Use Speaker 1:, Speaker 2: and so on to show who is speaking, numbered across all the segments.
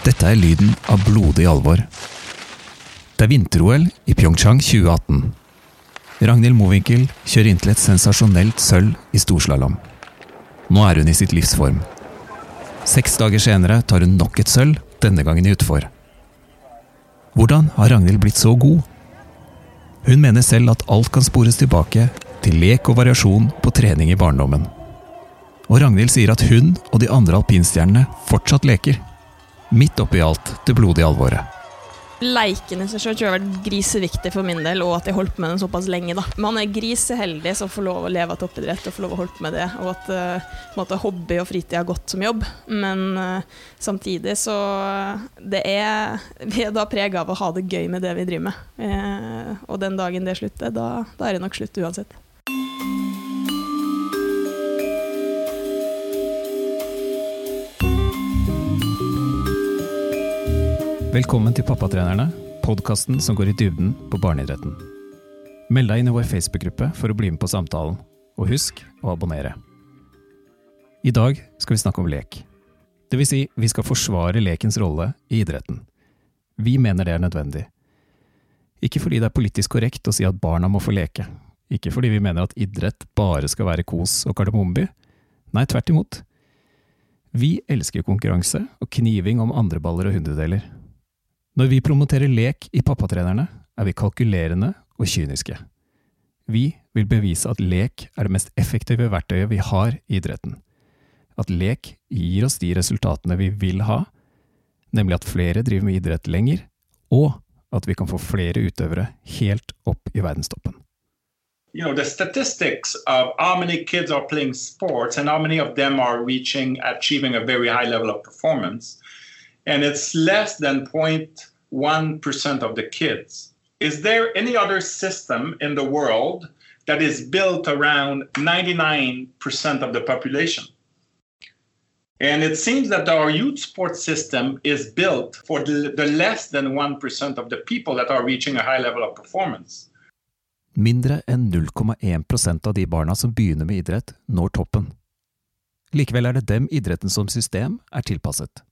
Speaker 1: Dette er lyden av blodig alvor. Det er vinter-OL i Pyeongchang 2018. Ragnhild Mowinckel kjører inn til et sensasjonelt sølv i storslalåm. Nå er hun i sitt livs form. Seks dager senere tar hun nok et sølv, denne gangen i utfor. Hvordan har Ragnhild blitt så god? Hun mener selv at alt kan spores tilbake til lek og variasjon på trening i barndommen. Og Ragnhild sier at hun og de andre alpinstjernene fortsatt leker. Midt oppi alt det blodige alvoret.
Speaker 2: Leiken i seg sjøl har vært griseviktig for min del, og at jeg holdt på med den såpass lenge. da. Man er griseheldig som får lov å leve av toppidrett og får lov å holde på med det, og at uh, måte, hobby og fritid har gått som jobb. Men uh, samtidig så det er, Vi er da prega av å ha det gøy med det vi driver med. Uh, og den dagen det slutter, da, da er det nok slutt uansett.
Speaker 1: Velkommen til Pappatrenerne, podkasten som går i dybden på barneidretten. Meld deg inn i vår Facebook-gruppe for å bli med på samtalen, og husk å abonnere. I dag skal vi snakke om lek. Det vil si, vi skal forsvare lekens rolle i idretten. Vi mener det er nødvendig. Ikke fordi det er politisk korrekt å si at barna må få leke. Ikke fordi vi mener at idrett bare skal være kos og kardemommeby. Nei, tvert imot. Vi elsker konkurranse og kniving om andre baller og hundredeler. Når vi promoterer lek i Pappatrenerne, er vi kalkulerende og kyniske. Vi vil bevise at lek er det mest effektive verktøyet vi har i idretten. At lek gir oss de resultatene vi vil ha, nemlig at flere driver med idrett lenger, og at vi kan få flere utøvere helt opp i verdenstoppen.
Speaker 3: You know, the statistics of how many kids are playing sports and how many of them are reaching, achieving a very high level of performance and it's less than 0.1% of the kids. Is there any other system in the world that is built around 99% of the population? And it seems that our youth sports system is built for the, the less than 1% of the people that are reaching a high level of performance.
Speaker 1: Mindre enn 0,1 av de barna som begynner med idrett, når toppen. Likevel er det dem idretten som system er tilpasset.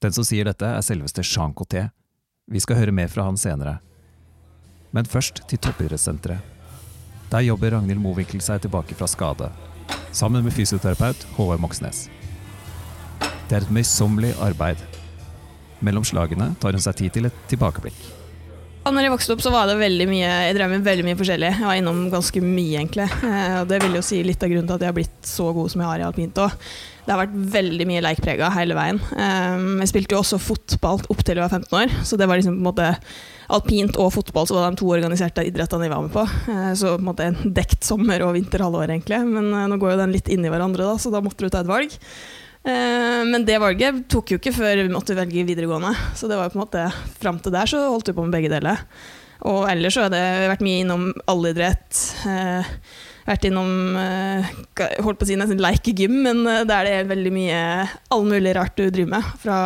Speaker 1: Den som sier dette, er selveste Jean Coté. Vi skal høre mer fra han senere. Men først til toppidrettssenteret. Der jobber Ragnhild Mowinckel seg tilbake fra skade, sammen med fysioterapeut Håvard Moxnes. Det er et møysommelig arbeid. Mellom slagene tar hun seg tid til et tilbakeblikk.
Speaker 2: Ja, når jeg vokste opp, så var det veldig mye Jeg drev med veldig mye forskjellig. Jeg var innom ganske mye, egentlig. Eh, og det vil jo si litt av grunnen til at jeg har blitt så god som jeg har i alpint òg. Det har vært veldig mye leikprega hele veien. Um, jeg spilte jo også fotball opp til jeg var 15 år, så det var liksom på en måte alpint og fotball så var de to organiserte idrettene jeg var med på. Uh, så på en måte dekt sommer- og vinterhalvår, egentlig. Men nå går jo den litt inn i hverandre, da, så da måtte du ta et valg. Uh, men det valget tok jo ikke før vi måtte velge videregående. Så det var jo på en måte fram til der så holdt vi på med begge deler. Og ellers så har det vært mye innom allidrett. Vært innom eh, holdt på å si nesten leikegym, men eh, der det er veldig mye all mulig rart du driver med. Fra,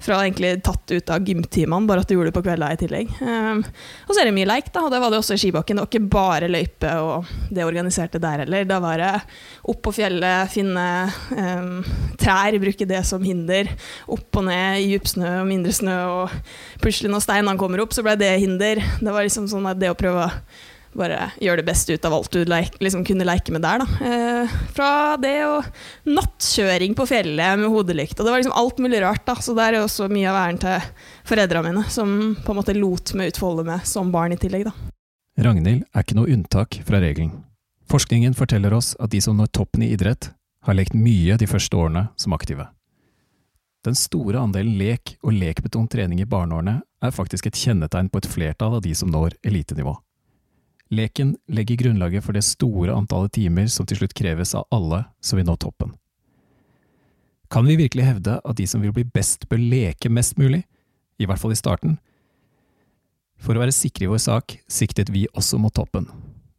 Speaker 2: fra egentlig tatt ut av gymtimene, bare at du gjorde det på kvelda i tillegg. Um, og så er det mye leik, da, og det var det også i skibakken. Det var ikke bare løype og det organiserte der heller. Da var det opp på fjellet, finne um, trær, bruke det som hinder. Opp og ned, i djup snø og mindre snø, og plutselig når steinene kommer opp, så ble det hinder. Det var liksom sånn at det å prøve å bare gjøre det beste ut av alt du leik, liksom kunne leke med der. Eh, fra det og nattkjøring på fjellet med hodelykt. Det var liksom alt mulig rart. Da. Så det er jo også mye av æren til foreldrene mine, som på en måte lot meg utfolde meg som barn i tillegg. Da.
Speaker 1: Ragnhild er ikke noe unntak fra regelen. Forskningen forteller oss at de som når toppen i idrett, har lekt mye de første årene som aktive. Den store andelen lek og lekbetont trening i barneårene er faktisk et kjennetegn på et flertall av de som når elitenivå. Leken legger grunnlaget for det store antallet timer som til slutt kreves av alle som vil nå toppen. Kan vi virkelig hevde at de som vil bli best, bør leke mest mulig, i hvert fall i starten? For å være sikre i vår sak siktet vi også mot toppen.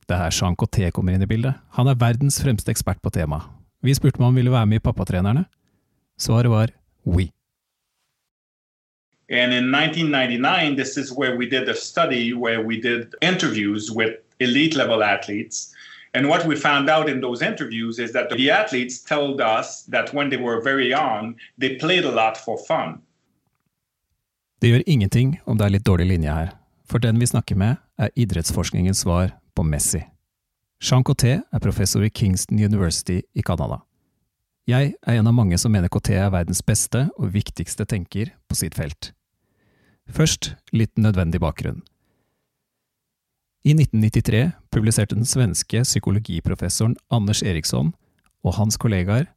Speaker 1: Det er her Jean Coté kommer inn i bildet. Han er verdens fremste ekspert på temaet. Vi spurte om han ville være med i Pappatrenerne. Svaret var oui.
Speaker 3: And in 1999, this is where we did a study where we did interviews with elite level athletes. And what we found out in those interviews is that the athletes told us that when they were very young, they played a lot for fun.
Speaker 1: Det gjør ingenting om det er litt dårlig linje her, for den vi snakker med, er idrettsforskningens svar på Messi. Jean Coté er professor i Kingston University i Canada. Jeg er en av mange som mener Coté er verdens beste og viktigste tenker på sitt felt. Først litt nødvendig bakgrunn. I 1993 publiserte den svenske psykologiprofessoren Anders Eriksson og hans kollegaer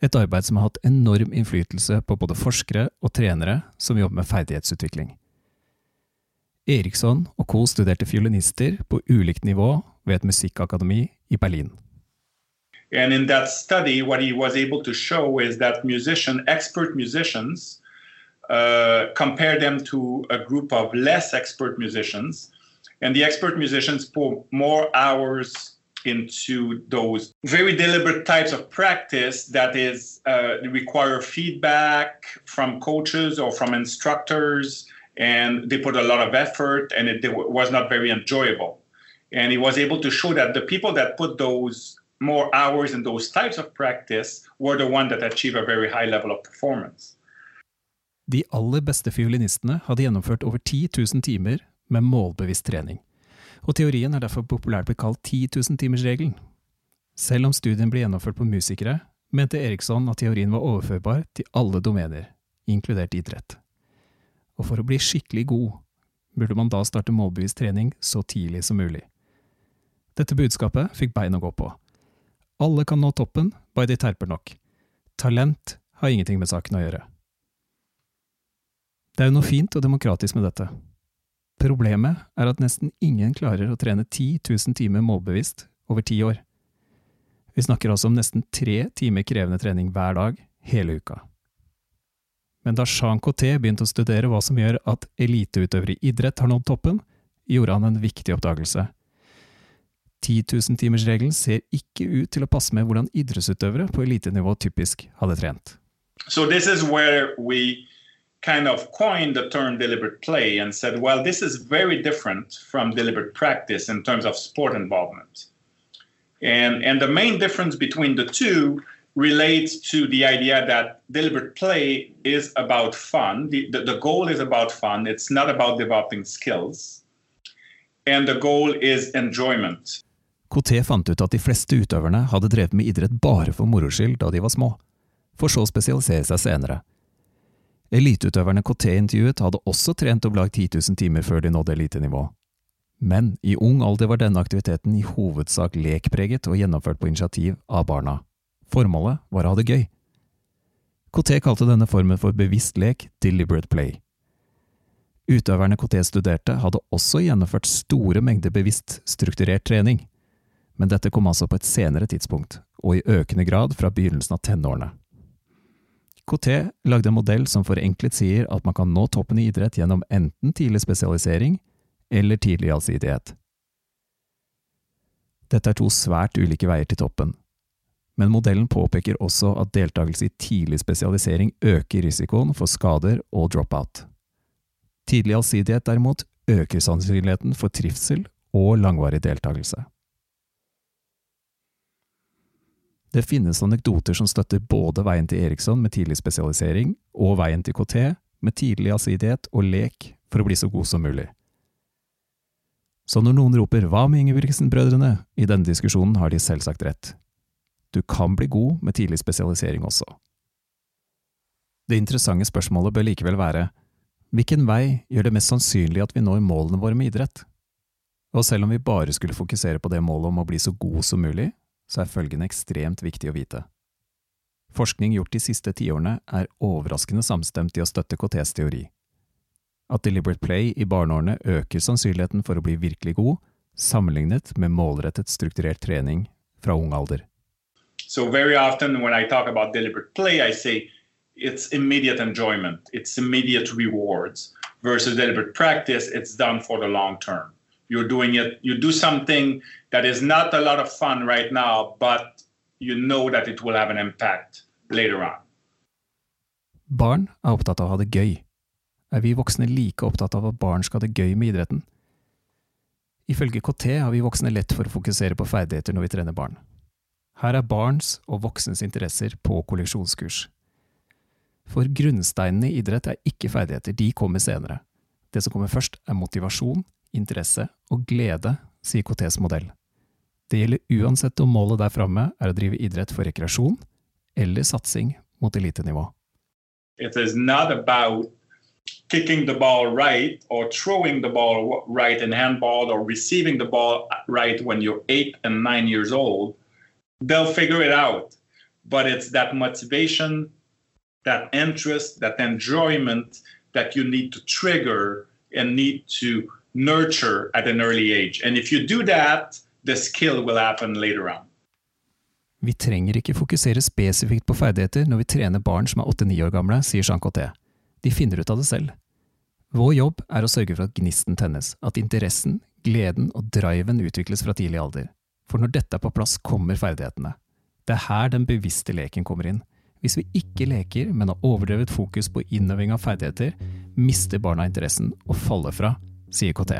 Speaker 1: et arbeid som har hatt enorm innflytelse på både forskere og trenere som jobber med ferdighetsutvikling. Eriksson og co. studerte fiolinister på ulikt nivå ved et musikkakademi i Berlin.
Speaker 3: And in that study, what he was able to show is that musician, expert musicians, uh, compare them to a group of less expert musicians, and the expert musicians put more hours into those very deliberate types of practice that is uh, require feedback from coaches or from instructors. And they put a lot of effort and it, it was not very enjoyable. And he was able to show that the people that put those more hours in those types of practice were the one that achieve a very high level of performance.
Speaker 1: De aller beste fiolinistene hadde gjennomført over 10 000 timer med målbevisst trening og teorien er derfor populært blitt kalt 10 000-timersregelen. Selv om studien ble gjennomført på musikere, mente Eriksson at teorien var overførbar til alle domener, inkludert idrett. Og for å bli skikkelig god, burde man da starte målbevisst trening så tidlig som mulig. Dette budskapet fikk bein å gå på. Alle kan nå toppen, bare de terper nok. Talent har ingenting med saken å gjøre. Det er jo noe fint og demokratisk med dette. Problemet er at nesten ingen klarer å trene 10 000 timer målbevisst over ti år. Vi snakker altså om nesten tre timer krevende trening hver dag, hele uka. Men da Jean Coté begynte å studere hva som gjør at eliteutøvere i idrett har nådd toppen, gjorde han en viktig oppdagelse. 10 000-timersregelen ser ikke ut til å passe med hvordan idrettsutøvere på elitenivå typisk hadde trent.
Speaker 3: So kind of coined the term deliberate play and said, well, this is very different from deliberate practice in terms of sport involvement. And, and the main difference between the two relates to the idea that deliberate play is about fun. The, the, the goal is about fun, it's not about developing skills. And the goal is enjoyment.
Speaker 1: Coté fant ut at de fleste utøverne hadde drevet med idrett bare for moro skyld da de var små, for så å spesialisere seg senere. Eliteutøverne KT intervjuet hadde også trent om lag 10 000 timer før de nådde elitenivå. Men i ung alder var denne aktiviteten i hovedsak lekpreget og gjennomført på initiativ av barna. Formålet var å ha det gøy. KT kalte denne formen for bevisst lek deliberate play. Utøverne KT studerte, hadde også gjennomført store mengder bevisst strukturert trening, men dette kom altså på et senere tidspunkt, og i økende grad fra begynnelsen av tenårene. KT lagde en modell som forenklet sier at man kan nå toppen i idrett gjennom enten tidlig spesialisering eller tidlig allsidighet. Dette er to svært ulike veier til toppen, men modellen påpeker også at deltakelse i tidlig spesialisering øker risikoen for skader og dropout. Tidlig allsidighet derimot øker sannsynligheten for trivsel og langvarig deltakelse. Det finnes anekdoter som støtter både veien til Eriksson med tidlig spesialisering, og veien til KT med tidlig allsidighet og lek for å bli så god som mulig. Så når noen roper hva med Ingebrigtsen-brødrene i denne diskusjonen, har de selvsagt rett. Du kan bli god med tidlig spesialisering også. Det interessante spørsmålet bør likevel være hvilken vei gjør det mest sannsynlig at vi når målene våre med idrett? Og selv om vi bare skulle fokusere på det målet om å bli så god som mulig, så er følgende ekstremt viktig å vite. Forskning gjort de siste tiårene er overraskende samstemt i å støtte KTs teori. At deliberate play i barneårene øker sannsynligheten for å bli virkelig god, sammenlignet med målrettet strukturert trening fra ung alder.
Speaker 3: So very often when I talk about deliberate play, I say it's immediate enjoyment, it's immediate rewards versus deliberate practice, it's done for the long term. You're doing it, you do something that is not a lot of fun right now, but you know that it will have an impact later on.
Speaker 1: Barn er opptatt av å ha det gøy. Er vi voksne like opptatt av at barn skal ha det gøy med idretten? Ifølge KT har vi voksne lett for å fokusere på ferdigheter når vi trener barn. Her er barns og voksnes interesser på kolleksjonskurs. For grunnsteinene i idrett er ikke ferdigheter, de kommer senere. Det som kommer først, er motivasjon, interesse og glede, sier KTs modell. Det gjelder uansett om målet der framme er å drive idrett for rekreasjon eller satsing mot elitenivå.
Speaker 3: It is not about kicking the ball right or throwing the ball right in handball or receiving the ball right when you're eight and nine years old. They'll figure it out. But it's that motivation, that interest, that enjoyment that you need to trigger and need to nurture at an early age. And if you do that, the skill will happen later on.
Speaker 1: Vi trenger ikke fokusere spesifikt på ferdigheter når vi trener barn som er 8-9 år gamle, sier Jean Coté. De finner ut av det selv. Vår jobb er å sørge for at gnisten tennes, at interessen, gleden og driven utvikles fra tidlig alder. For når dette er på plass, kommer ferdighetene. Det er her den bevisste leken kommer inn. Hvis vi ikke leker, men har overdrevet fokus på innøving av ferdigheter, mister barna interessen og faller fra, sier KT.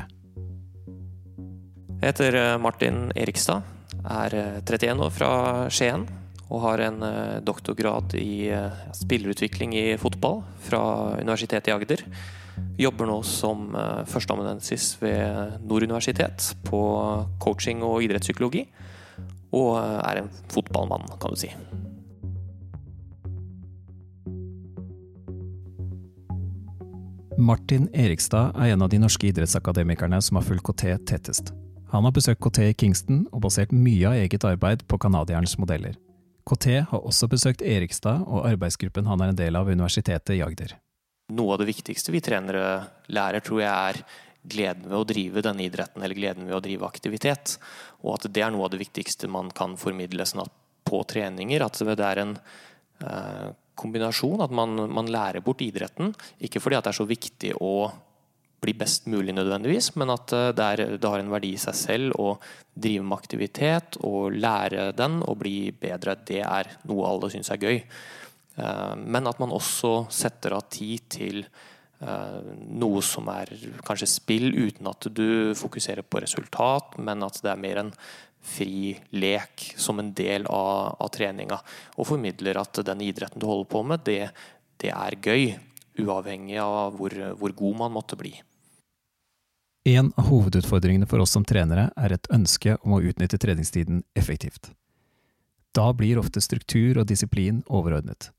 Speaker 4: Jeg heter eh, Martin Erikstad, er 31 eh, år fra Skien og har en eh, doktorgrad i spillerutvikling i fotball fra Universitetet i Agder. Jobber nå som førsteamanuensis ved Nord universitet på coaching og idrettspsykologi. Og er en fotballmann, kan du si.
Speaker 1: Martin Erikstad er en av de norske idrettsakademikerne som har fulgt KT tettest. Han har besøkt KT i Kingston og basert mye av eget arbeid på canadierens modeller. KT har også besøkt Erikstad og arbeidsgruppen han er en del av ved Universitetet i Agder.
Speaker 4: Noe av det viktigste vi trenere lærer, tror jeg er gleden ved å drive denne idretten, eller gleden ved å drive aktivitet. Og at det er noe av det viktigste man kan formidle sånn på treninger. At det er en eh, kombinasjon. At man, man, lærer bort idretten. Ikke fordi det er så viktig å bli best mulig nødvendigvis, men at eh, det, er, det, har en verdi i seg selv å drive med aktivitet og lære den og bli bedre. Det er noe alle syns er gøy. Eh, men at man også setter av tid til eh, noe som er kanskje spill, uten at du fokuserer på resultat, men at det er mer en fri lek som en del av, av treninga. Og formidler at den idretten du holder på med, det, det er gøy. Uavhengig av hvor, hvor, god man måtte bli.
Speaker 1: En av hovedutfordringene for oss som trenere er et ønske om å utnytte treningstiden effektivt. Da blir ofte struktur og disiplin overordnet.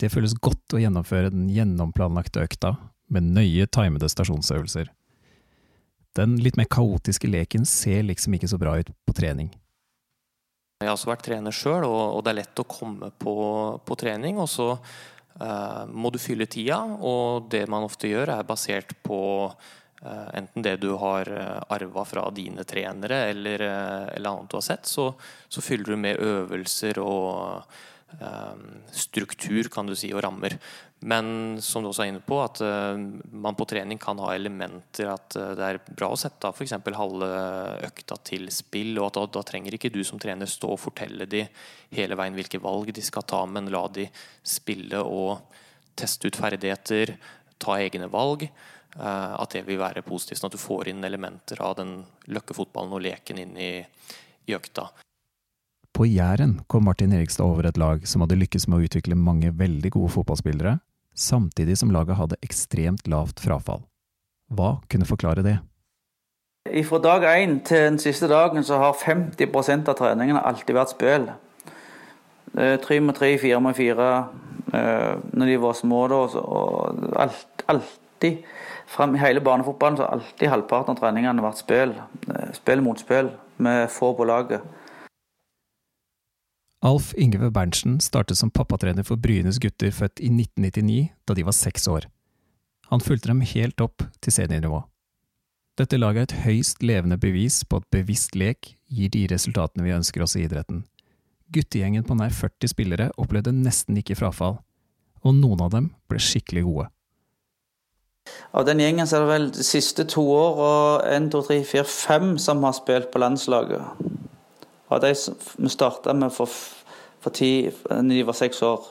Speaker 1: Det føles godt å gjennomføre den gjennomplanlagte økta med nøye timede stasjonsøvelser den litt mer kaotiske leken ser liksom ikke så bra ut på trening.
Speaker 4: Jeg har også vært trener sjøl, og, det er lett å komme på, på trening. Og så uh, må du fylle tida, og det man ofte gjør, er basert på uh, enten det du har eh, arva fra dine trenere, eller, uh, eller annet du har sett. Så, så fyller du med øvelser og struktur, kan du si, og rammer. Men som du også er inne på, at uh, man på trening kan ha elementer at uh, det er bra å sette av f.eks. halve økta til spill, og at da, da, trenger ikke du som trener stå og fortelle de hele veien hvilke valg de skal ta, men la de spille og teste ut ferdigheter, ta egne valg. Uh, at det vil være positivt, sånn at du får inn elementer av den løkkefotballen og leken inn i, i økta.
Speaker 1: På Jæren kom Martin Erikstad over et lag som hadde lykkes med å utvikle mange veldig gode fotballspillere, samtidig som laget hadde ekstremt lavt frafall. Hva kunne forklare det?
Speaker 5: Fra dag én til den siste dagen så har 50% av treningene alltid vært spill. Tre mot tre, fire mot fire eh, når de var små. Da, og alt, alltid frem i hele barnefotballen så har alltid halvparten av treningene vært spill. Eh, spill mot spill, med få på laget.
Speaker 1: Alf Yngve Berntsen startet som pappatrener for Brynes gutter født i 1999, da de var seks år. Han fulgte dem helt opp til seniornivå. Dette laget er et høyst levende bevis på at bevisst lek gir de resultatene vi ønsker oss i idretten. Guttegjengen på nær 40 spillere opplevde nesten ikke frafall, og noen av dem ble skikkelig gode.
Speaker 5: Av den gjengen så er det vel de siste to år og 1, 2, 3, 4, 5 som har spilt på landslaget. Av de vi starta med for, for ti, da de var seks år.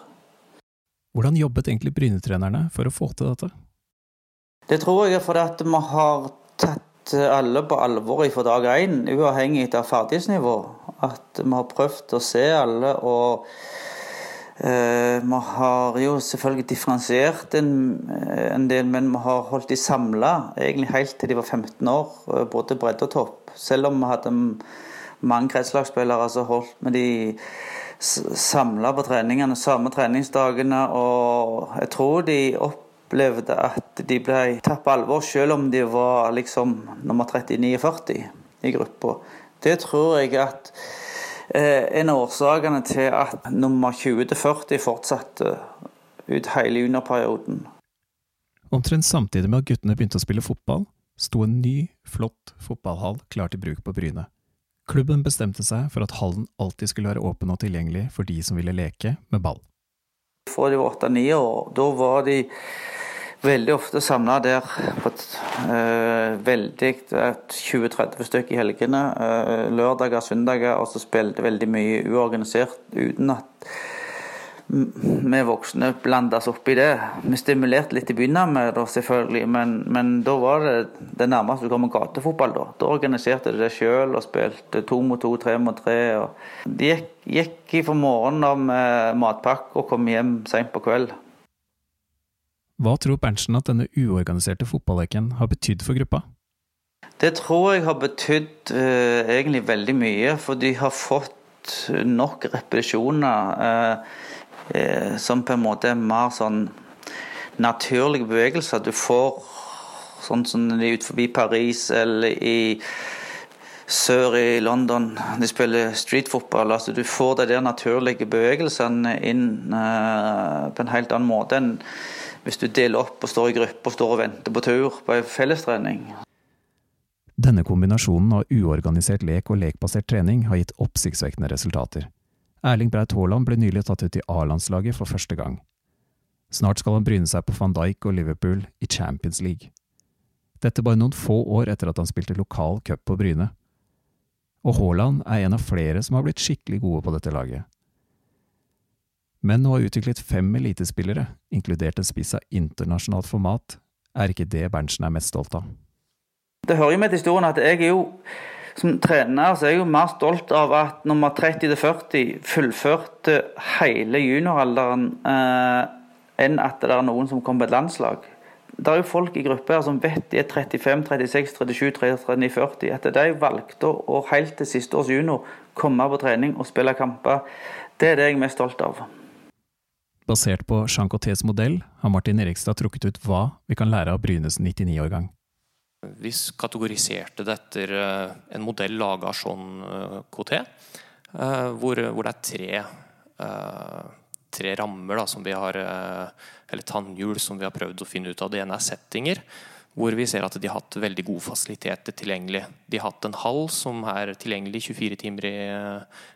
Speaker 1: Hvordan jobbet egentlig Bryne-trenerne for å få til dette?
Speaker 5: Det tror jeg er fordi at vi har tatt alle på alvor fra dag én, uavhengig av ferdighetsnivå. At vi har prøvd å se alle og Eh, vi har jo selvfølgelig differensiert en, en, del, men vi har holdt de samla egentlig helt til de var 15 år, både bredde og topp. Selv om vi hadde mange kretslagsspillere, som holdt med de samla på treningene, samme treningsdagene. Og jeg tror de opplevde at de ble tatt på alvor, selv om de var liksom nummer 39-40 i gruppa. Det tror jeg at eh, en av årsakene til at nummer 20-40 fortsatte ut hele juniorperioden.
Speaker 1: Omtrent samtidig med at guttene begynte å spille fotball, sto en ny, flott fotballhall klar til bruk på Bryne. Klubben bestemte seg for at hallen alltid skulle være åpen og tilgjengelig for de som ville leke med ball.
Speaker 5: Fra de var åtte-ni år, da var de veldig ofte samla der på et øh, veldig 20-30 stykker i helgene. Øh, lørdager, søndager, og så spilte veldig mye uorganisert uten at vi voksne blandes opp i det. Vi stimulerte litt i begynnelsen med det, selvfølgelig, men, men, da var det det nærmeste du kom gatefotball. Da Da organiserte de det sjøl og spilte to mot to, tre mot tre. de gikk, gikk fra morgenen med matpakke og kom hjem seint på kveld.
Speaker 1: Hva tror Berntsen at denne uorganiserte fotballeken har betydd for gruppa?
Speaker 5: Det tror jeg har betydd uh, egentlig veldig mye, for de har fått nok repetisjoner uh, som på en måte er mer sånn naturlige bevegelser. Du får sånn som de ut forbi Paris eller i sør i London. De spiller streetfotball. Altså, du får de der naturlige bevegelsene inn på en helt annen måte enn hvis du deler opp og står i gruppe og står og venter på tur på en fellestrening.
Speaker 1: Denne kombinasjonen av uorganisert lek og lekbasert trening har gitt oppsiktsvekkende resultater. Erling Braut Haaland ble nylig tatt ut i A-landslaget for første gang. Snart skal han bryne seg på van Dijk og Liverpool i Champions League. Dette bare noen få år etter at han spilte lokal cup på Bryne. Og Haaland er en av flere som har blitt skikkelig gode på dette laget. Men å ha utviklet fem elitespillere, inkludert en spiss av internasjonalt format, er ikke det Berntsen er mest stolt av.
Speaker 5: Det hører jo med til historien at jeg er jo som trener så er jeg jo mer stolt av at nummer 30-40 fullførte hele junioralderen eh, enn at det er noen som kommer på et landslag. Det er jo folk i grupper som vet de er 35, 36, 37, 39, 40. At de valgte å helt til siste års junior komme på trening og spille kamper, det er det jeg er mest stolt av.
Speaker 1: Basert på Jean Cotés modell har Martin Erikstad trukket ut hva vi kan lære av Brynes 99-årgang.
Speaker 4: Vi kategoriserte det etter eh, en modell laga av Jean eh, Coté, eh, hvor, hvor, det er tre, tre rammer da, som vi har, eller tannhjul som vi har prøvd å finne ut av. Det ene er settinger, hvor vi ser at de har hatt veldig gode fasiliteter tilgjengelig. De har hatt en hall som er tilgjengelig 24 timer i,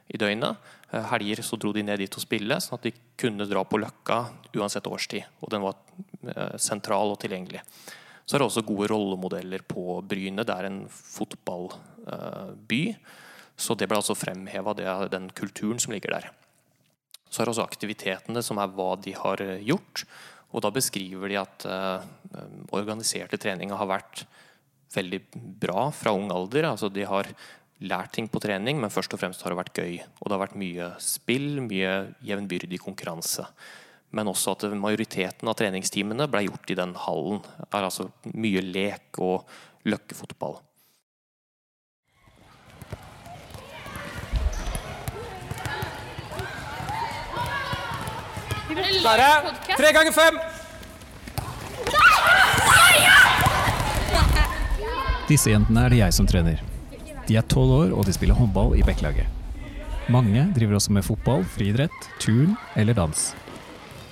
Speaker 4: i døgnet. Helger så dro de ned dit og spille, sånn at de kunne dra på Løkka uansett årstid. Og den var sentral og tilgjengelig. Så er det også gode rollemodeller på Bryne. Det er en fotballby. Så det ble altså fremheva, den kulturen som ligger der. Så er det også aktivitetene, som er hva de har eh, gjort. Og da beskriver de at uh, organiserte treninger har vært veldig bra fra ung alder. Altså de har lært ting på trening, men først og fremst har det vært gøy. Og det har vært mye spill, mye jevnbyrdig konkurranse. Men også at majoriteten av treningstimene ble gjort i den hallen. Det er altså mye lek og løkkefotball.
Speaker 6: Klare? Tre ganger fem!
Speaker 1: Disse jentene er det jeg som trener. De er tolv år, og de spiller håndball i Bekkelaget. Mange driver også med fotball, friidrett, turn eller dans.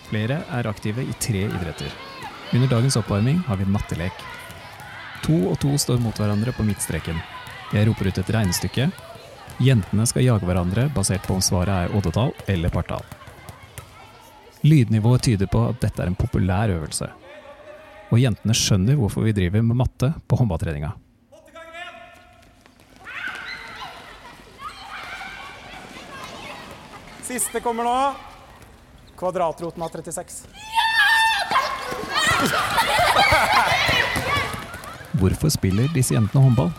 Speaker 1: Flere er aktive i tre idretter. Under dagens oppvarming har vi mattelek. To og to står mot hverandre på midtstreken. Jeg roper ut et regnestykke. Jentene skal jage hverandre basert på om svaret er oddetall eller partall. Lydnivået tyder på at dette er en populær øvelse. Og jentene skjønner hvorfor vi driver med matte på håndballtreninga.
Speaker 6: Siste kommer nå. Kvadratroten av 36.
Speaker 1: Hvorfor spiller disse jentene håndball?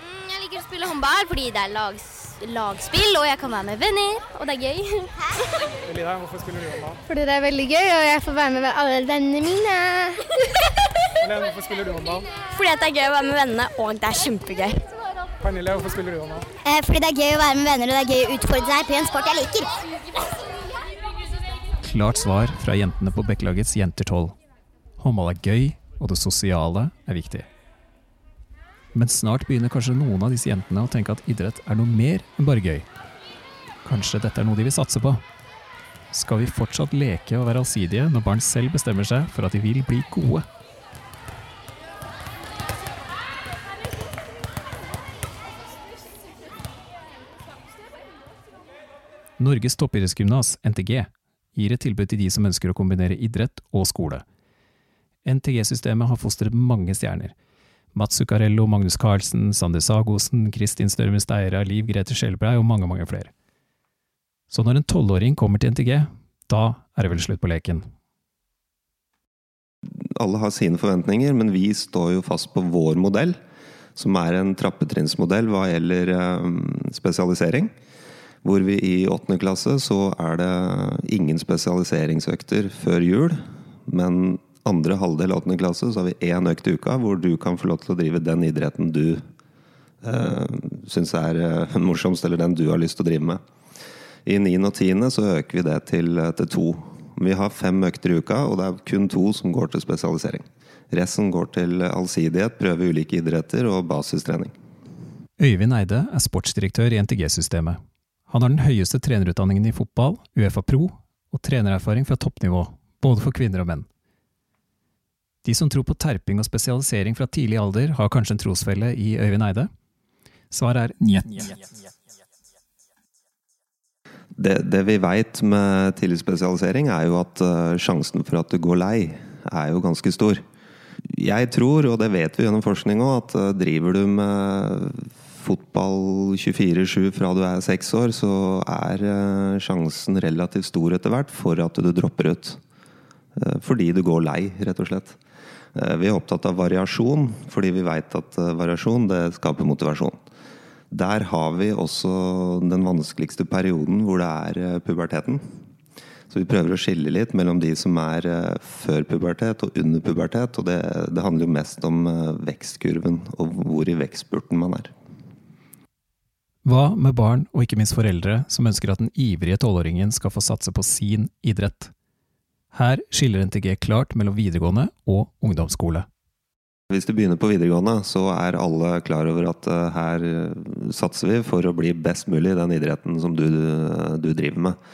Speaker 7: Mm, jeg liker å spille håndball fordi det er lags, lagspill, og jeg kan være med venner, og det er gøy.
Speaker 6: Elida, hvorfor spiller du håndball?
Speaker 7: Fordi det er veldig gøy, og jeg får være med alle vennene mine.
Speaker 6: Elida, hvorfor spiller du håndball?
Speaker 7: Fordi det er gøy å være med vennene, og det er kjempegøy.
Speaker 6: Pernille, hvorfor spiller du håndball?
Speaker 7: Eh, fordi det er gøy å være med venner, og det er gøy å utfordre seg på en sport jeg liker.
Speaker 1: Klart svar fra jentene på Bekkelagets Jenter 12. Håndball er gøy, og det sosiale er viktig. Men snart begynner kanskje noen av disse jentene å tenke at idrett er noe mer enn bare gøy. Kanskje dette er noe de vil satse på? Skal vi fortsatt leke og være allsidige når barn selv bestemmer seg for at de vil bli gode? Norges toppidrettsgymnas, NTG, gir et tilbud til de som ønsker å kombinere idrett og skole. NTG-systemet har fostret mange stjerner. Mats Zuccarello, Magnus Carlsen, Sander Sagosen, Kristin Størmen Steira, Liv Grete Skjelbrei og mange, mange flere. Så når en tolvåring kommer til NTG, da er det vel slutt på leken.
Speaker 8: Alle har sine forventninger, men vi står jo fast på vår modell, som er en trappetrinnsmodell hva gjelder eh, spesialisering. Hvor vi i åttende klasse så er det ingen spesialiseringsøkter før jul. Men andre halvdel av åttende klasse så har vi én økt i uka hvor du kan få lov til å drive den idretten du eh, syns er eh, morsomst, eller den du har lyst til å drive med. I 9. og 10. så øker vi det til, eh, til to. Vi har fem økter i uka, og det er kun to som går til spesialisering. Resten går til allsidighet, prøve ulike idretter og basistrening.
Speaker 1: Øyvind Eide er sportsdirektør i NTG-systemet. Han har den høyeste trenerutdanningen i fotball, Uefa Pro, og trenererfaring fra toppnivå, både for kvinner og menn. De som tror på terping og spesialisering fra tidlig alder, har kanskje en trosfelle i Øyvind Eide? Svaret er njet.
Speaker 8: Det, det vi veit med tidlig spesialisering, er jo at uh, sjansen for at du går lei, er jo ganske stor. Jeg tror, og det vet vi gjennom forskning òg, at uh, driver du med fotball 24-7 fra du er seks år, så er uh, sjansen relativt stor etter hvert for at du dropper ut. Fordi du går lei, rett og slett. Vi er opptatt av variasjon, fordi vi veit at variasjon det skaper motivasjon. Der har vi også den vanskeligste perioden, hvor det er puberteten. Så vi prøver å skille litt mellom de som er før pubertet og under pubertet. Og det, det handler jo mest om vekstkurven og hvor i vekstspurten man er.
Speaker 1: Hva med barn, og ikke minst foreldre, som ønsker at den ivrige tolvåringen skal få satse på sin idrett? Her skiller NTG klart mellom videregående og ungdomsskole.
Speaker 8: Hvis du begynner på videregående, så er alle klar over at her satser vi for å bli best mulig i den idretten som du, du driver med.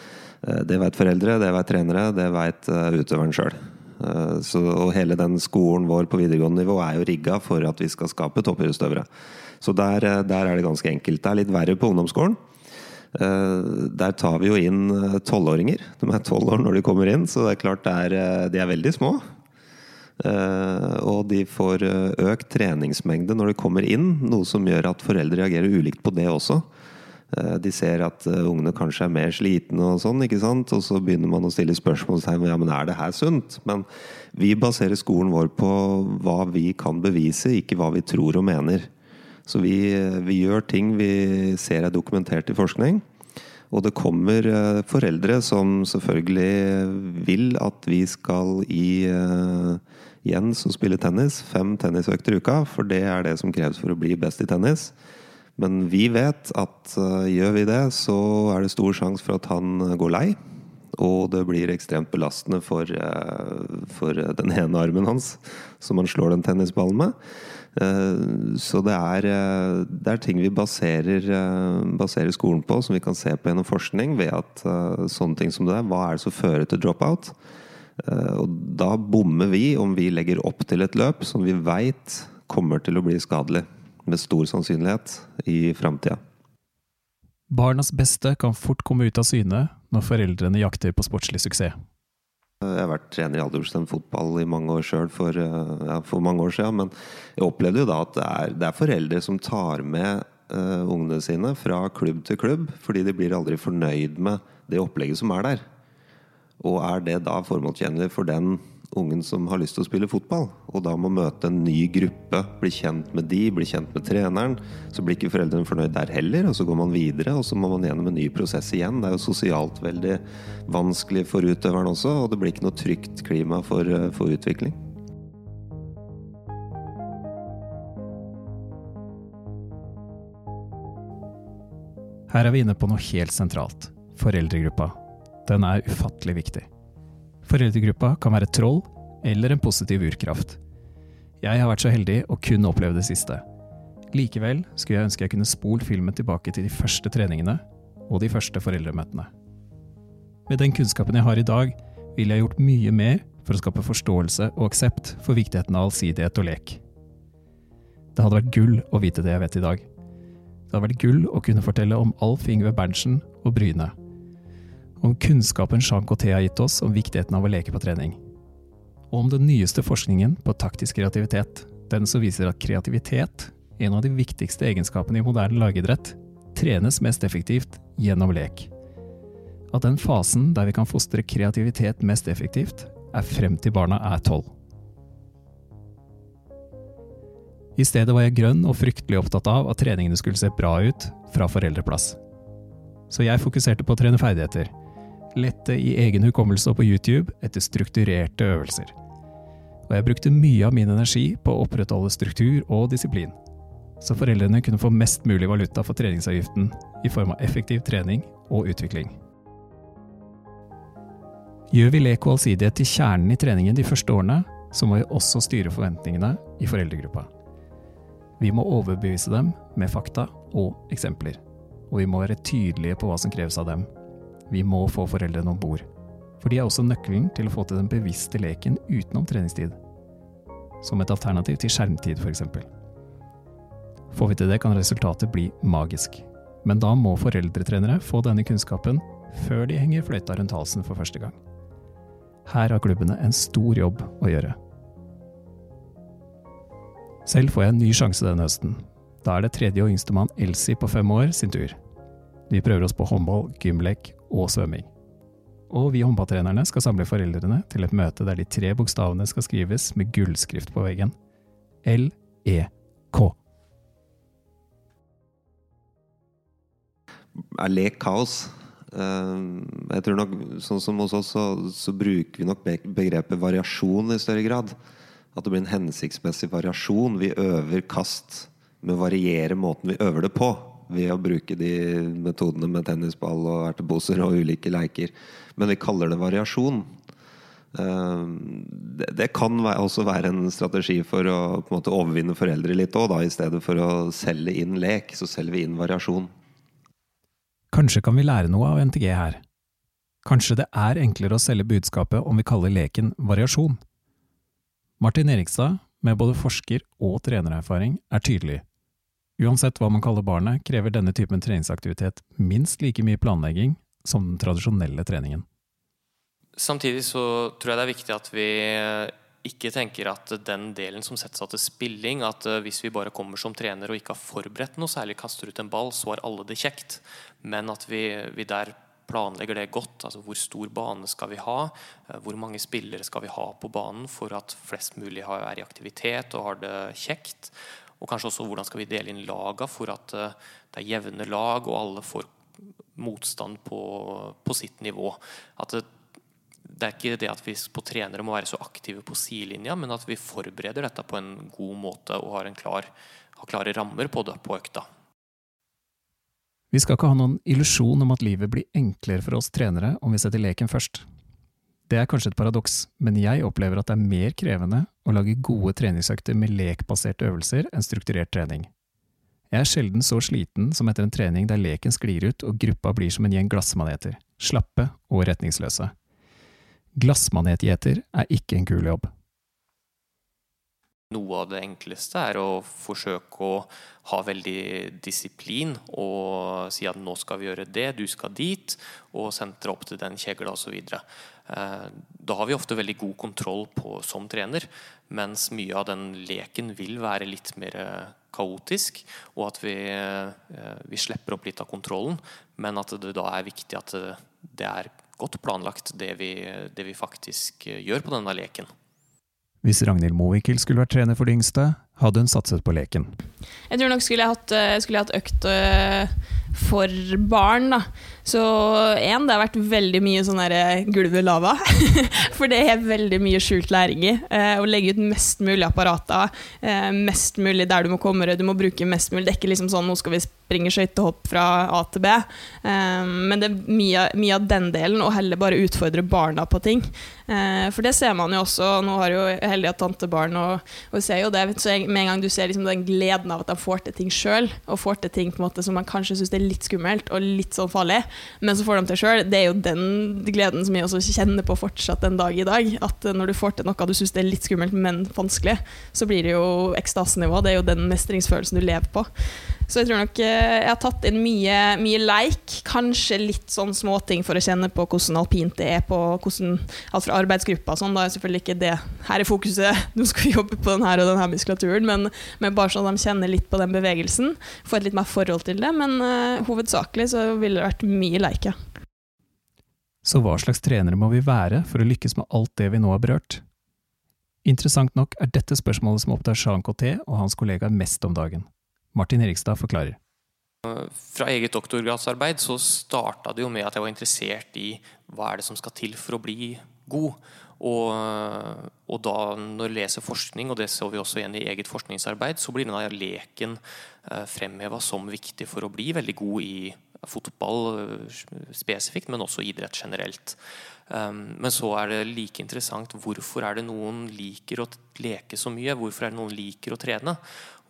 Speaker 8: Det veit foreldre, det veit trenere, det veit utøveren sjøl. Og hele den skolen vår på videregående nivå er jo rigga for at vi skal skape toppidrettsutøvere. Så der, der, er det ganske enkelt. Det er litt verre på ungdomsskolen. Der tar vi jo inn tolvåringer. De er tolv år når de kommer inn, så det er klart det er, de er veldig små. Og de får økt treningsmengde når de kommer inn, noe som gjør at foreldre reagerer ulikt på det også. De ser at ungene kanskje er mer slitne og sånn, ikke sant. Og så begynner man å stille spørsmålstegn ja, men er det her sunt. Men vi baserer skolen vår på hva vi kan bevise, ikke hva vi tror og mener. Så vi, vi gjør ting vi ser er dokumentert i forskning. Og det kommer foreldre som selvfølgelig vil at vi skal i Jens og spille tennis. Fem tennisøkter i uka, for det er det som kreves for å bli best i tennis. Men vi vet at uh, gjør vi det, så er det stor sjanse for at han går lei. Og det blir ekstremt belastende for, for den ene armen hans, som han slår den tennisballen med. Uh, så det er, det er, ting vi baserer, baserer, skolen på, som vi kan se på gjennom forskning, ved at sånne ting som det er, hva er det som fører til drop-out? Og da bommer vi om vi legger opp til et løp som vi veit kommer til å bli skadelig med stor sannsynlighet i framtida.
Speaker 1: Barnas beste kan fort komme ut av syne når foreldrene jakter på sportslig suksess.
Speaker 8: Jeg har vært trener i Aldersen fotball i mange år sjøl, for, ja, for, mange år siden. Men jeg opplevde jo da at det er, det er foreldre som tar med uh, ungene sine fra klubb til klubb, fordi de blir aldri fornøyd med det opplegget som er der. Og er det da formålstjenlig for den ungen som har lyst til å spille fotball, og da må møte en ny gruppe, bli kjent med de, bli kjent med treneren, så blir ikke foreldrene fornøyd der heller, og så går man videre, og så må man gjennom en ny prosess igjen. Det er jo sosialt veldig vanskelig for utøveren også, og det blir ikke noe trygt klima for, eh, for utvikling.
Speaker 1: Her er vi inne på noe helt sentralt. Foreldregruppa. Den er ufattelig viktig. Foreldregruppa kan være troll eller en positiv urkraft. Jeg har vært så heldig å kun oppleve det siste. Likevel skulle jeg ønske jeg kunne spole filmen tilbake til de første treningene og de første foreldremøtene. Med den kunnskapen jeg har i dag, ville jeg gjort mye mer for å skape forståelse og aksept for viktigheten av allsidighet og lek. Det hadde vært gull å vite det jeg vet i dag. Det hadde vært gull å kunne fortelle om Alf Ingve Berntsen og Bryne. Om kunnskapen Jean Coté har gitt oss om viktigheten av å leke på trening. Og om den nyeste forskningen på taktisk kreativitet, den som viser at kreativitet, en av de viktigste egenskapene i moderne lagidrett, trenes mest effektivt gjennom lek. At den fasen der vi kan fostre kreativitet mest effektivt, er frem til barna er tolv. I stedet var jeg grønn og fryktelig opptatt av at treningene skulle se bra ut fra foreldreplass. Så jeg fokuserte på å trene ferdigheter. Lette i egen hukommelse og på YouTube etter strukturerte øvelser. Og jeg brukte mye av min energi på å opprettholde struktur og disiplin. Så foreldrene kunne få mest mulig valuta for treningsavgiften i form av effektiv trening og utvikling. Gjør vi lek og allsidighet til kjernen i treningen de første årene, så må vi også styre forventningene i foreldregruppa. Vi må overbevise dem med fakta og eksempler. Og vi må være tydelige på hva som kreves av dem. Vi må få foreldrene om bord. For de er også nøkkelen til å få til den bevisste leken utenom treningstid. Som et alternativ til skjermtid, f.eks. Får vi til det, kan resultatet bli magisk. Men da må foreldretrenere få denne kunnskapen før de henger fløyta rundt halsen for første gang. Her har klubbene en stor jobb å gjøre. Selv får jeg en ny sjanse denne høsten. Da er det tredje og yngstemann Elsie på fem år sin tur. Vi prøver oss på håndball, gymlek og svømming. Og vi håndballtrenerne skal samle foreldrene til et møte der de tre bokstavene skal skrives med gullskrift på veggen. L-E-K.
Speaker 8: Er lek kaos? Eh, jeg tror nok, sånn som hos oss, så, så bruker vi nok begrepet variasjon i større grad. At det blir en hensiktsmessig variasjon. Vi øver kast med å variere måten vi øver det på. Ved å bruke de metodene med tennisball og erteposer og ulike leiker. Men vi kaller det variasjon. Eh, det kan også være en strategi for å måte overvinne foreldre litt òg, i stedet for å selge inn lek. Så selger vi inn variasjon.
Speaker 1: Kanskje kan vi lære noe av NTG her. Kanskje det er enklere å selge budskapet om vi kaller leken variasjon. Martin Erikstad, med både forsker- og trenererfaring, er tydelig. Uansett hva man kaller barnet, krever denne typen treningsaktivitet minst like mye planlegging som den tradisjonelle treningen.
Speaker 4: Samtidig så tror jeg det er viktig at vi ikke tenker at den delen som settes av til spilling, at eh, hvis vi bare kommer som trener og ikke har forberedt noe særlig, kaster ut en ball, så har alle det kjekt. Men at vi, vi der planlegger det godt. altså Hvor stor bane skal vi ha? Eh, hvor mange spillere skal vi ha på banen for at flest mulig er i aktivitet og har det kjekt? Og kanskje også hvordan skal vi dele inn laga for at eh, det er jevne lag og alle får motstand på, på sitt nivå. At det, det er ikke det at vi på trenere må være så aktive på sidelinja, men at vi forbereder dette på en god måte og har, klar, har klare rammer på det på økta.
Speaker 1: Vi skal ikke ha noen illusjon om at livet blir enklere for oss trenere om vi setter leken først. Det er kanskje et paradoks, men jeg opplever at det er mer krevende å lage gode treningsøkter med lekbaserte øvelser enn strukturert trening. Jeg er sjelden så sliten som etter en trening der leken sklir ut og gruppa blir som en gjeng glassmaneter, slappe og retningsløse. Glassmanetgjeter er ikke en kul jobb.
Speaker 4: Noe av det enkleste er å forsøke å ha veldig disiplin og si at nå skal vi gjøre det, du skal dit, og sentre opp til den kjegla osv. Eh, da har vi ofte veldig god kontroll på, som trener, mens mye av den leken vil være litt mer kaotisk, og at vi, eh, vi slipper opp litt av kontrollen, men at det da er viktig at det er godt planlagt, det vi, det vi faktisk gjør på denne leken.
Speaker 1: Hvis Ragnhild Mowinckel skulle vært trener for de yngste, hadde hun satset på leken.
Speaker 2: Jeg tror nok skulle jeg hatt, eh, skulle jeg hatt økt øh, for barn, da. Så én, det har vært veldig mye sånn derre gulvet lava. for det er veldig mye skjult læring i. Eh, å legge ut mest mulig apparater, eh, mest mulig der du må komme deg, du må bruke mest mulig. Det er ikke liksom sånn nå skal vi springe skøytehopp fra A til B. Eh, men det er mye, mye, av den delen, og heller bare utfordre barna på ting. Eh, for det ser man jo også. Nå har jo heldig at tantebarn, og, og ser jo det. Så med en gang du ser liksom den gleden av at de får til ting sjøl, og får til ting på en måte som man kanskje syns er litt skummelt og litt sånn farlig, men så får de til sjøl, det er jo den gleden som jeg også kjenner på fortsatt den dag i dag. At når du får til noe du syns er litt skummelt, men vanskelig, så blir det jo ekstasenivå. Det er jo den mestringsfølelsen du lever på. Så jeg tror nok eh, jeg har tatt inn mye, mye leik. Kanskje litt sånn småting for å kjenne på hvordan alpint det er på hvordan, alt fra arbeidsgruppa sånn. Da er selvfølgelig ikke det her er fokuset, nå skal vi jobbe på den her og den her muskulaturen, men, men, bare sånn at de kjenner litt på den bevegelsen. Får et litt mer forhold til det. Men uh, hovedsakelig så ville det vært mye leik, ja.
Speaker 1: Så hva slags trenere må vi være for å lykkes med alt det vi nå har berørt? Interessant nok er dette spørsmålet som opptar Jean Coté og hans kollegaer mest om dagen. Martin Erikstad forklarer.
Speaker 4: Fra eget doktorgradsarbeid så starta det jo med at jeg var interessert i hva er det som skal til for å bli god. Og, og da når jeg leser forskning, og det så vi også igjen i eget forskningsarbeid, så blir denne leken eh, fremheva som viktig for å bli veldig god i fotball eh, spesifikt, men også idrett generelt. Um, men så er det like interessant hvorfor er det noen liker å leke så mye? Hvorfor er det noen liker å trene?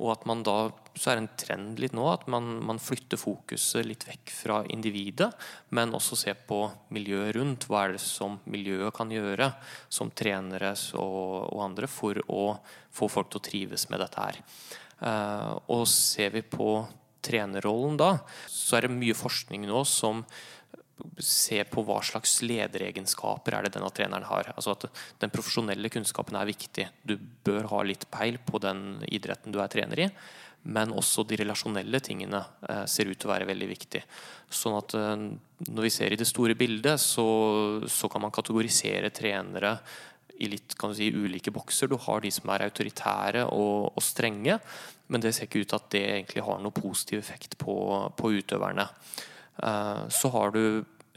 Speaker 4: Og at man da, så er det en trend litt nå at man, man, flytter fokuset litt vekk fra individet, men også ser på miljøet rundt. Hva er det som miljøet kan gjøre som trenere og, og andre for å få folk til å trives med dette her. Uh, og ser vi på trenerrollen da, så er det mye forskning nå som se på hva slags lederegenskaper er det denne treneren har. Altså at Den profesjonelle kunnskapen er viktig. Du bør ha litt peil på den idretten du er trener i. Men også de relasjonelle tingene eh, ser ut til å være veldig viktig. Sånn at eh, Når vi ser i det store bildet, så, så kan man kategorisere trenere i litt si, ulike bokser. Du har de som er autoritære og, og strenge, men det ser ikke ut til at det egentlig har noe positiv effekt på, på utøverne. Eh, så har du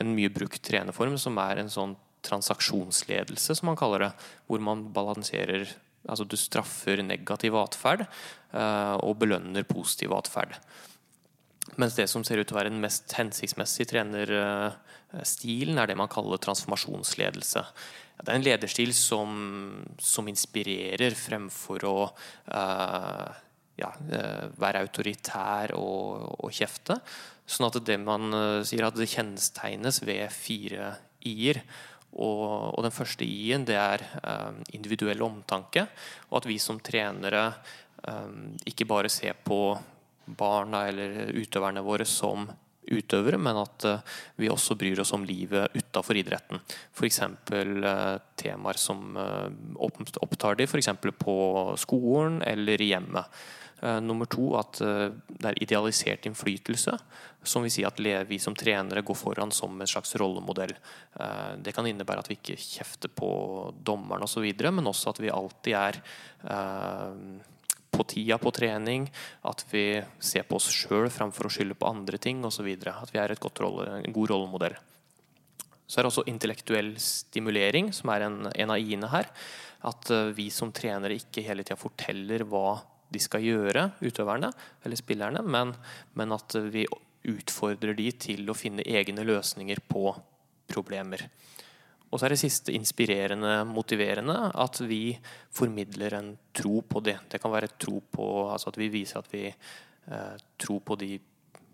Speaker 4: en mye brukt trenerform som er en sånn transaksjonsledelse, som man kaller det. Hvor man balanserer Altså du straffer negativ atferd eh, og belønner positiv atferd. Mens det som ser ut til å være den mest hensiktsmessige trenerstilen, er det man kaller transformasjonsledelse. Det er en lederstil som, som inspirerer fremfor å uh, ja, være autoritær og, og kjefte. Sånn at det man eh, sier at det kjennetegnes ved fire i-er. Og, og, den første i-en det er um, individuell omtanke. Og at vi som trenere um, ikke bare ser på barna eller utøverne våre som utøvere, men at uh, vi også bryr oss om livet utafor idretten. F.eks. Uh, temaer som uh, opptar de f.eks. på skolen eller i hjemmet. Uh, nummer to at uh, det er idealisert innflytelse. Som vil si at vi som trenere går foran som en slags rollemodell. Uh, det kan innebære at vi ikke kjefter på dommeren osv., men også at vi alltid er på tida på trening. At vi ser på oss sjøl framfor å skylde på andre ting osv. At vi er rolle, en god rollemodell. Så er det også intellektuell stimulering, som er en, en av i-ene her. At vi som trenere ikke hele tida forteller hva de skal gjøre, utøverne eller spillerne, men, men at vi utfordrer de til å finne egne løsninger på problemer. Og så er det siste inspirerende, motiverende, at vi formidler en tro på det. Det kan være tro på, altså at vi viser at vi eh, tror på de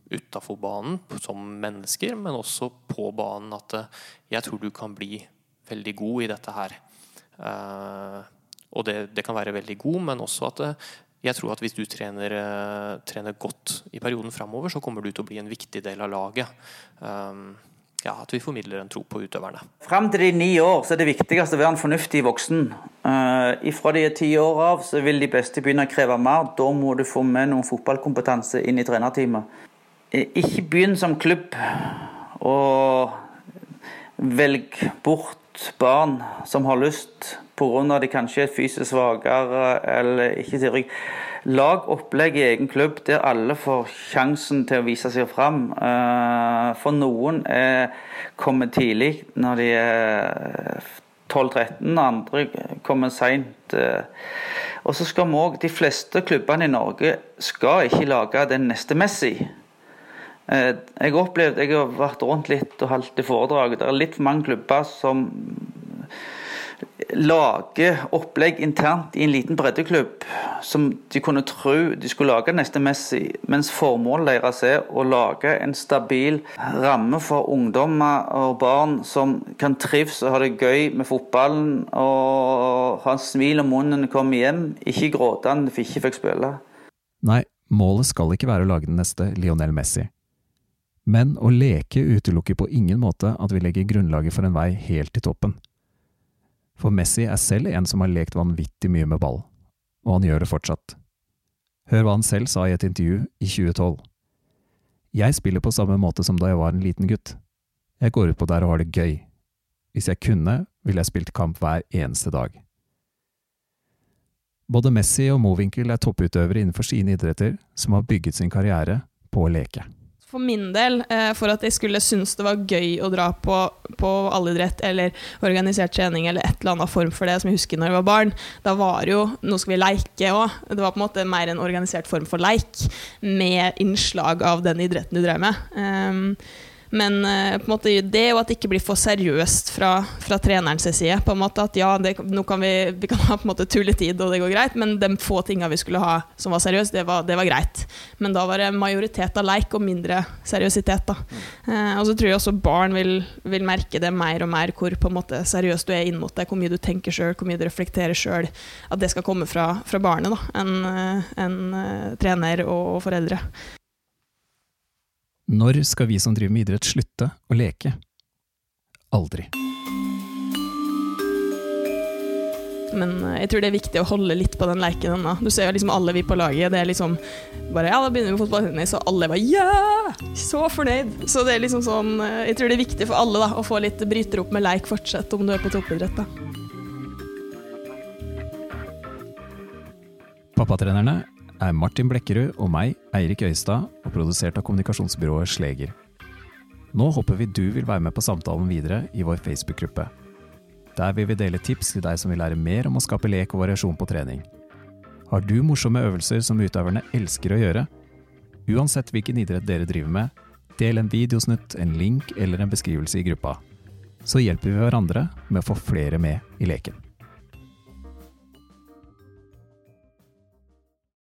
Speaker 4: utafor banen som mennesker, men også på banen at eh, jeg tror du kan bli veldig god i dette her. Eh, og det, det, kan være veldig god, men også at eh, jeg tror at hvis du trener, uh, trener godt i perioden framover, så kommer du til å bli en viktig del av laget. Um, ja, At vi formidler en tro på utøverne.
Speaker 5: Fram til de ni år så er det viktigste å være en fornuftig voksen. Uh, ifra de er ti år av så vil de beste begynne å kreve mer. Da må du få med noen fotballkompetanse inn i trenerteamet. Eh, ikke begynn som klubb og velg bort barn som har lyst pga. de kanskje er fysisk svakere eller ikke tilrygg. Lag opplegg i egen klubb der alle får sjansen til å vise seg fram. Eh, for noen er, kommer tidlig når de er 12-13, andre kommer seint. Eh. Og så skal vi òg De fleste klubbene i Norge skal ikke lage den neste Messi. Eh, jeg har opplevd, jeg har vært rundt litt og holdt i foredrag. Det er litt for mange klubber som lage opplegg internt i en liten breddeklubb som de kunne tro de skulle lage neste Messi, mens formålet deres er å lage en stabil ramme for ungdommer og barn som kan trives og ha det gøy med fotballen og ha en smil om munnen når de kommer hjem, ikke gråtende for ikke fikk spille.
Speaker 1: Nei, målet skal ikke være å lage den neste Lionel Messi. Men å leke utelukker på ingen måte at vi legger grunnlaget for en vei helt til toppen. For Messi er selv en som har lekt vanvittig mye med ball, og han gjør det fortsatt. Hør hva han selv sa i et intervju i 2012. Jeg spiller på samme måte som da jeg var en liten gutt. Jeg går ut på der og har det gøy. Hvis jeg kunne, ville jeg spilt kamp hver eneste dag. Både Messi og Mowinckel er topputøvere innenfor sine idretter som har bygget sin karriere på å leke
Speaker 2: for min del, eh, for at jeg skulle synes det var gøy å dra på, på allidrett eller organisert trening eller et eller annet form for det, som jeg husker når jeg var barn, da var det jo Nå skal vi leike òg. Det var på en måte mer en organisert form for leik, med innslag av den idretten du drev med. Um, men uh, måte det og at det ikke blir for seriøst fra, fra trenerens side. på en måte At ja, det, nå kan vi, vi kan ha på en måte tulletid, og det går greit, men de få tinga vi skulle ha som var seriøse, det det var, greit. Men da var det majoritet av leik og mindre seriøsitet. da. Uh, og så tror jeg også barn vil, vil, merke det mer og mer hvor på en måte seriøst du er inn mot det, hvor mye du tenker sjøl, hvor mye du reflekterer sjøl. At det skal komme fra, fra barnet enn en, uh, trener og, og foreldre.
Speaker 1: Når skal vi som driver med idrett slutte å leke? Aldri.
Speaker 2: Men eh, jeg tror det er viktig å holde litt på den leken ennå. Du ser jo liksom alle vi på laget. Det er liksom bare Ja, da begynner vi med fotballtennis, og alle bare Ja! Så fornøyd! Så det er liksom sånn eh, Jeg tror det er viktig for alle da å få litt bryter opp med leik fortsatt, om du er på toppidrett, da.
Speaker 1: Pappatrenerne er Martin Blekkerud og meg, Eirik Øystad, og produsert av kommunikasjonsbyrået Sleger. Nå håper vi du vil være med på samtalen videre i vår Facebook-gruppe. Der vil vi dele tips til deg som vil lære mer om å skape lek og variasjon på trening. Har du morsomme øvelser som utøverne elsker å gjøre? Uansett hvilken idrett dere driver med, del en videosnutt, en link eller en beskrivelse i gruppa. Så hjelper vi hverandre med å få flere med i leken.